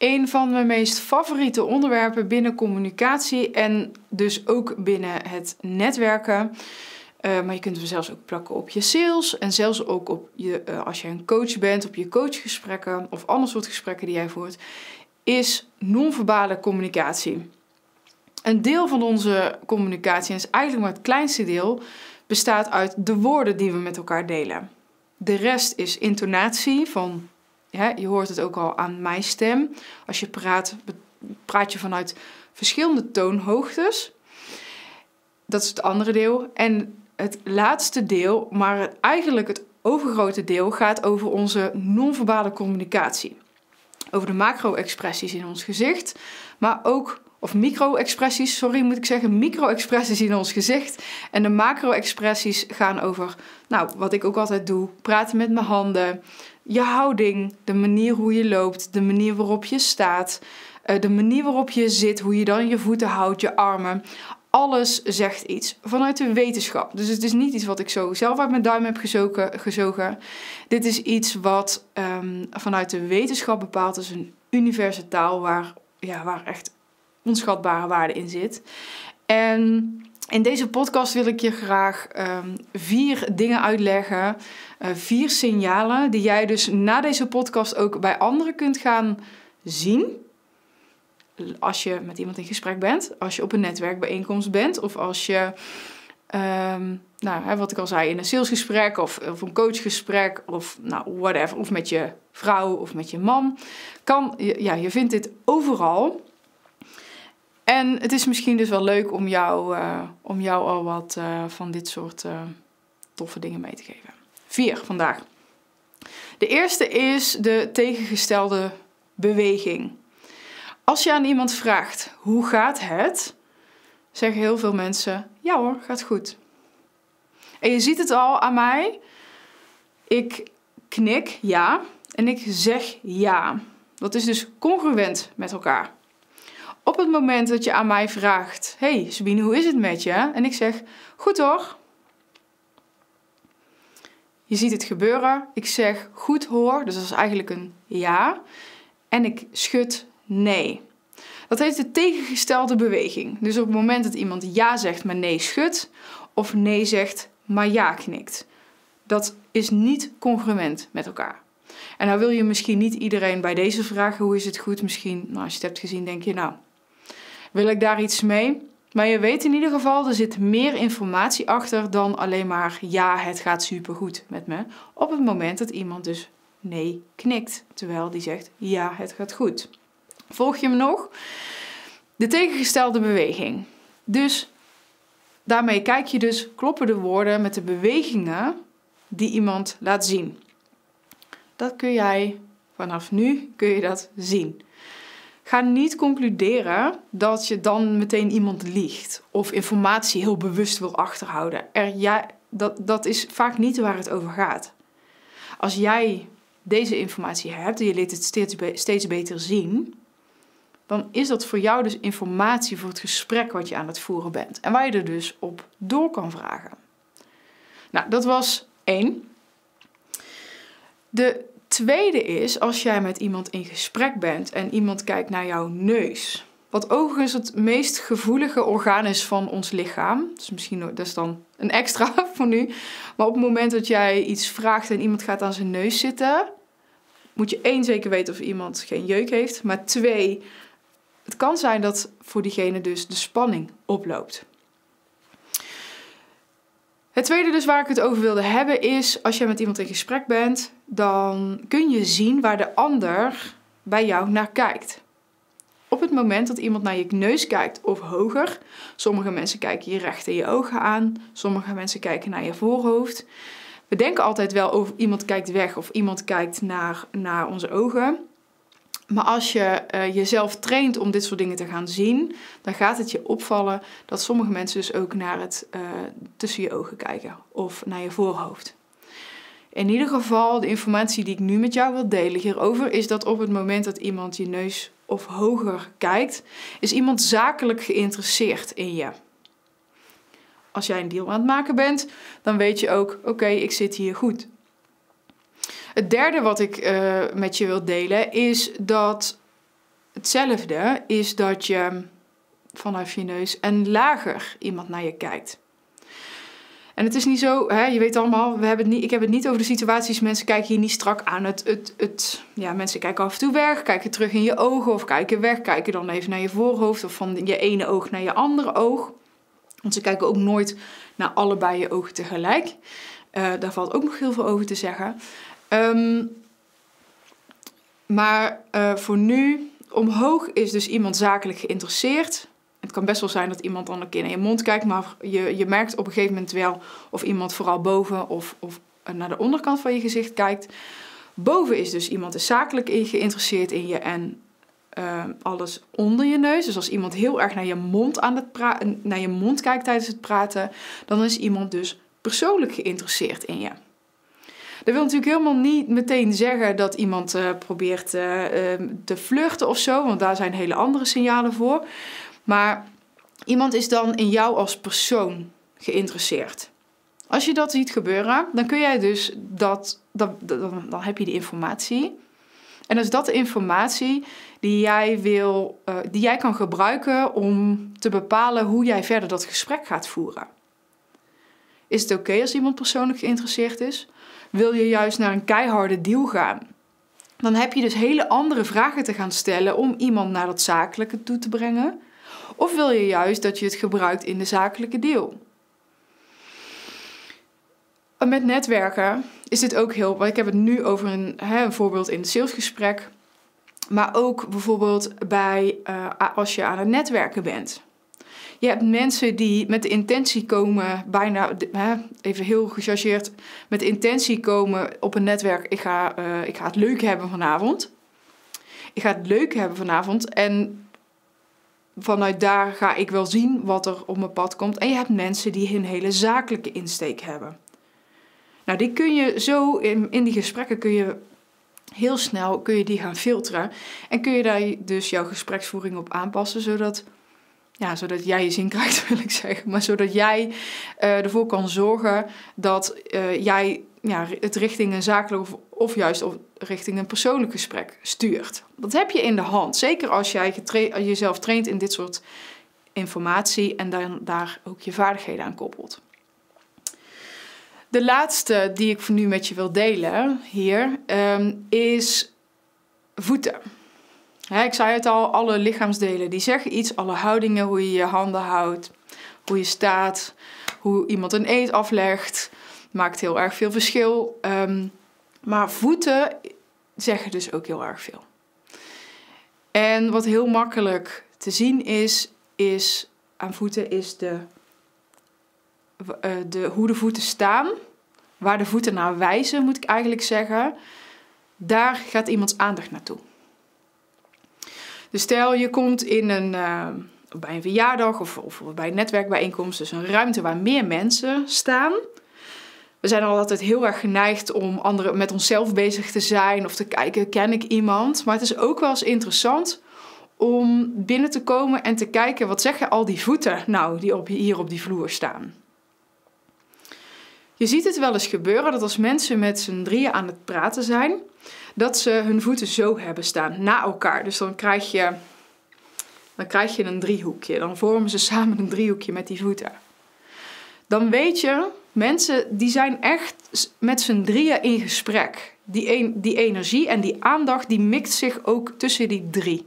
een van mijn meest favoriete onderwerpen binnen communicatie en dus ook binnen het netwerken. Uh, maar je kunt hem zelfs ook plakken op je sales en zelfs ook op je, uh, als je een coach bent, op je coachgesprekken of ander soort gesprekken die jij voert, is non-verbale communicatie. Een deel van onze communicatie, en is eigenlijk maar het kleinste deel, bestaat uit de woorden die we met elkaar delen. De rest is intonatie van, ja, je hoort het ook al aan mijn stem. Als je praat, praat je vanuit verschillende toonhoogtes. Dat is het andere deel. En het laatste deel, maar eigenlijk het overgrote deel, gaat over onze non-verbale communicatie. Over de macro-expressies in ons gezicht, maar ook of micro-expressies, sorry moet ik zeggen, micro-expressies in ons gezicht. En de macro-expressies gaan over, nou, wat ik ook altijd doe, praten met mijn handen, je houding, de manier hoe je loopt, de manier waarop je staat, eh, de manier waarop je zit, hoe je dan je voeten houdt, je armen. Alles zegt iets vanuit de wetenschap. Dus het is niet iets wat ik zo zelf uit mijn duim heb gezogen. Dit is iets wat um, vanuit de wetenschap bepaald is. Een universele taal waar, ja, waar echt onschatbare waarde in zit. En in deze podcast wil ik je graag um, vier dingen uitleggen. Uh, vier signalen die jij dus na deze podcast ook bij anderen kunt gaan zien. Als je met iemand in gesprek bent, als je op een netwerkbijeenkomst bent of als je, um, nou, hè, wat ik al zei, in een salesgesprek of, of een coachgesprek of nou, whatever, of met je vrouw of met je man. Kan, ja, je vindt dit overal. En het is misschien dus wel leuk om jou, uh, om jou al wat uh, van dit soort uh, toffe dingen mee te geven. Vier vandaag. De eerste is de tegengestelde beweging. Als je aan iemand vraagt hoe gaat het, zeggen heel veel mensen ja hoor, gaat goed. En je ziet het al aan mij. Ik knik ja en ik zeg ja. Dat is dus congruent met elkaar. Op het moment dat je aan mij vraagt: Hey Sabine, hoe is het met je? En ik zeg: Goed hoor. Je ziet het gebeuren. Ik zeg goed hoor, dus dat is eigenlijk een ja. En ik schud nee. Dat heet de tegengestelde beweging. Dus op het moment dat iemand ja zegt, maar nee schudt, of nee zegt, maar ja knikt. Dat is niet congruent met elkaar. En nou wil je misschien niet iedereen bij deze vragen, hoe is het goed? Misschien, nou, als je het hebt gezien, denk je, nou, wil ik daar iets mee? Maar je weet in ieder geval, er zit meer informatie achter dan alleen maar ja, het gaat supergoed met me. Op het moment dat iemand dus nee knikt, terwijl die zegt ja, het gaat goed. Volg je me nog? De tegengestelde beweging. Dus daarmee kijk je dus, kloppen de woorden met de bewegingen die iemand laat zien. Dat kun jij vanaf nu kun je dat zien. Ga niet concluderen dat je dan meteen iemand liegt of informatie heel bewust wil achterhouden. Er, ja, dat, dat is vaak niet waar het over gaat. Als jij deze informatie hebt en je leert het steeds, steeds beter zien, dan is dat voor jou dus informatie voor het gesprek wat je aan het voeren bent. En waar je er dus op door kan vragen. Nou, dat was één. De tweede is als jij met iemand in gesprek bent en iemand kijkt naar jouw neus. Wat overigens het meest gevoelige orgaan is van ons lichaam. Dus misschien dat dan een extra voor nu. Maar op het moment dat jij iets vraagt en iemand gaat aan zijn neus zitten, moet je één zeker weten of iemand geen jeuk heeft. Maar twee, het kan zijn dat voor diegene dus de spanning oploopt. Het tweede dus waar ik het over wilde hebben is, als je met iemand in gesprek bent, dan kun je zien waar de ander bij jou naar kijkt. Op het moment dat iemand naar je neus kijkt of hoger, sommige mensen kijken je recht in je ogen aan, sommige mensen kijken naar je voorhoofd. We denken altijd wel over iemand kijkt weg of iemand kijkt naar, naar onze ogen. Maar als je uh, jezelf traint om dit soort dingen te gaan zien, dan gaat het je opvallen dat sommige mensen dus ook naar het uh, tussen je ogen kijken of naar je voorhoofd. In ieder geval, de informatie die ik nu met jou wil delen hierover is dat op het moment dat iemand je neus of hoger kijkt, is iemand zakelijk geïnteresseerd in je. Als jij een deal aan het maken bent, dan weet je ook: oké, ik zit hier goed. Het derde wat ik uh, met je wil delen is dat hetzelfde is dat je vanaf je neus en lager iemand naar je kijkt. En het is niet zo, hè, je weet allemaal, we hebben het niet, ik heb het niet over de situaties, mensen kijken je niet strak aan. Het, het, het, ja, mensen kijken af en toe weg, kijken terug in je ogen of kijken weg, kijken dan even naar je voorhoofd of van je ene oog naar je andere oog. Want ze kijken ook nooit naar allebei je ogen tegelijk. Uh, daar valt ook nog heel veel over te zeggen. Um, maar uh, voor nu, omhoog is dus iemand zakelijk geïnteresseerd. Het kan best wel zijn dat iemand dan een keer naar je mond kijkt, maar je, je merkt op een gegeven moment wel of iemand vooral boven of, of naar de onderkant van je gezicht kijkt. Boven is dus iemand zakelijk geïnteresseerd in je en uh, alles onder je neus. Dus als iemand heel erg naar je mond aan het naar je mond kijkt tijdens het praten, dan is iemand dus persoonlijk geïnteresseerd in je. Dat wil natuurlijk helemaal niet meteen zeggen dat iemand uh, probeert uh, te flirten of zo, want daar zijn hele andere signalen voor. Maar iemand is dan in jou als persoon geïnteresseerd. Als je dat ziet gebeuren, dan kun jij dus dat, dan, dan heb je die informatie. En is dat de informatie die jij, wil, uh, die jij kan gebruiken om te bepalen hoe jij verder dat gesprek gaat voeren. Is het oké als iemand persoonlijk geïnteresseerd is? Wil je juist naar een keiharde deal gaan? Dan heb je dus hele andere vragen te gaan stellen om iemand naar dat zakelijke toe te brengen. Of wil je juist dat je het gebruikt in de zakelijke deal? Met netwerken is dit ook heel. Ik heb het nu over een, hè, een voorbeeld in het salesgesprek. Maar ook bijvoorbeeld bij uh, als je aan het netwerken bent. Je hebt mensen die met de intentie komen, bijna, hè, even heel gechargeerd, met de intentie komen op een netwerk. Ik ga, uh, ik ga het leuk hebben vanavond. Ik ga het leuk hebben vanavond. En vanuit daar ga ik wel zien wat er op mijn pad komt. En je hebt mensen die een hele zakelijke insteek hebben. Nou, die kun je zo in, in die gesprekken kun je heel snel kun je die gaan filteren. En kun je daar dus jouw gespreksvoering op aanpassen, zodat, ja, zodat jij je zin krijgt, wil ik zeggen. Maar zodat jij uh, ervoor kan zorgen dat uh, jij ja, het richting een zakelijk of, of juist of richting een persoonlijk gesprek stuurt. Dat heb je in de hand. Zeker als jij jezelf traint in dit soort informatie en dan daar ook je vaardigheden aan koppelt. De laatste die ik voor nu met je wil delen hier um, is voeten. Ik zei het al, alle lichaamsdelen die zeggen iets, alle houdingen, hoe je je handen houdt, hoe je staat, hoe iemand een eet aflegt, maakt heel erg veel verschil. Um, maar voeten zeggen dus ook heel erg veel. En wat heel makkelijk te zien is, is aan voeten is de uh, de, hoe de voeten staan, waar de voeten naar wijzen, moet ik eigenlijk zeggen, daar gaat iemands aandacht naartoe. Dus stel je komt in een, uh, bij een verjaardag of, of bij een netwerkbijeenkomst, dus een ruimte waar meer mensen staan. We zijn al altijd heel erg geneigd om anderen met onszelf bezig te zijn of te kijken, ken ik iemand? Maar het is ook wel eens interessant om binnen te komen en te kijken, wat zeggen al die voeten nou die op, hier op die vloer staan? Je ziet het wel eens gebeuren dat als mensen met z'n drieën aan het praten zijn, dat ze hun voeten zo hebben staan, na elkaar. Dus dan krijg je, dan krijg je een driehoekje. Dan vormen ze samen een driehoekje met die voeten. Dan weet je, mensen die zijn echt met z'n drieën in gesprek. Die, die energie en die aandacht, die mixt zich ook tussen die drie.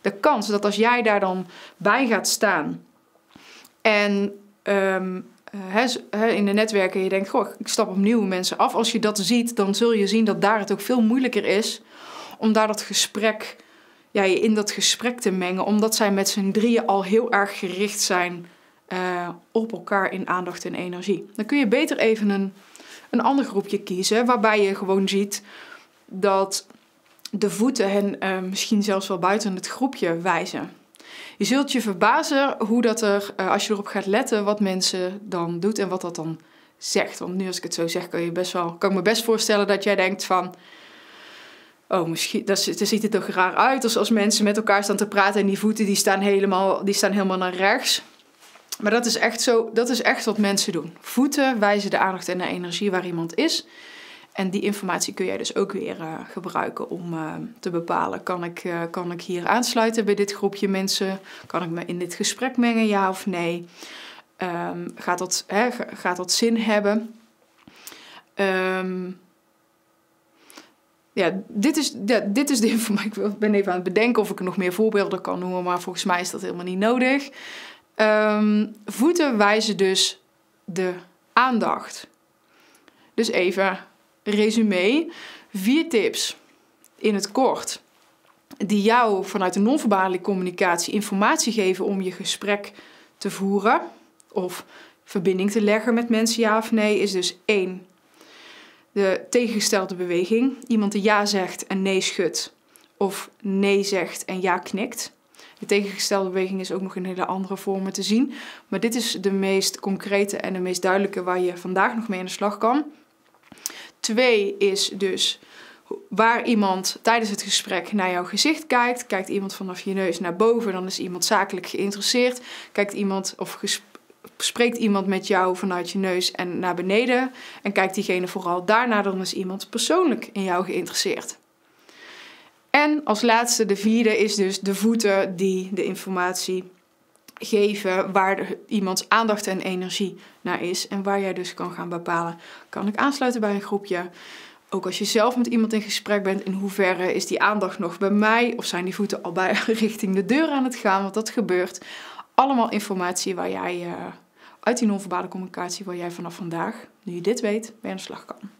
De kans dat als jij daar dan bij gaat staan en um, uh, in de netwerken je denkt, goh, ik stap op nieuwe mensen af. Als je dat ziet, dan zul je zien dat daar het ook veel moeilijker is om daar dat gesprek, ja, je in dat gesprek te mengen. Omdat zij met z'n drieën al heel erg gericht zijn uh, op elkaar in aandacht en energie. Dan kun je beter even een, een ander groepje kiezen, waarbij je gewoon ziet dat de voeten hen uh, misschien zelfs wel buiten het groepje wijzen. Je zult je verbazen hoe dat er, uh, als je erop gaat letten, wat mensen dan doet en wat dat dan zegt. Want nu als ik het zo zeg, kan, je best wel, kan ik me best voorstellen dat jij denkt van... Oh, misschien dat, ziet er toch raar uit als, als mensen met elkaar staan te praten en die voeten die staan, helemaal, die staan helemaal naar rechts. Maar dat is, echt zo, dat is echt wat mensen doen. Voeten wijzen de aandacht en de energie waar iemand is. En die informatie kun jij dus ook weer gebruiken om te bepalen: kan ik, kan ik hier aansluiten bij dit groepje mensen? Kan ik me in dit gesprek mengen, ja of nee? Um, gaat, dat, hè, gaat dat zin hebben? Um, ja, dit is, ja, dit is de informatie. Ik ben even aan het bedenken of ik nog meer voorbeelden kan noemen, maar volgens mij is dat helemaal niet nodig. Um, voeten wijzen dus de aandacht. Dus even resume. Vier tips in het kort die jou vanuit de non-verbale communicatie informatie geven om je gesprek te voeren of verbinding te leggen met mensen, ja of nee, is dus één. De tegengestelde beweging. Iemand die ja zegt en nee schudt. Of nee zegt en ja knikt. De tegengestelde beweging is ook nog in hele andere vormen te zien. Maar dit is de meest concrete en de meest duidelijke waar je vandaag nog mee aan de slag kan. Twee is dus waar iemand tijdens het gesprek naar jouw gezicht kijkt. Kijkt iemand vanaf je neus naar boven, dan is iemand zakelijk geïnteresseerd. Kijkt iemand of spreekt iemand met jou vanuit je neus en naar beneden en kijkt diegene vooral daarna, dan is iemand persoonlijk in jou geïnteresseerd. En als laatste, de vierde, is dus de voeten die de informatie geven waar iemands aandacht en energie naar is. En waar jij dus kan gaan bepalen, kan ik aansluiten bij een groepje? Ook als je zelf met iemand in gesprek bent, in hoeverre is die aandacht nog bij mij? Of zijn die voeten al bij richting de deur aan het gaan? Want dat gebeurt. Allemaal informatie waar jij uh, uit die non-verbale communicatie, waar jij vanaf vandaag, nu je dit weet, mee aan de slag kan.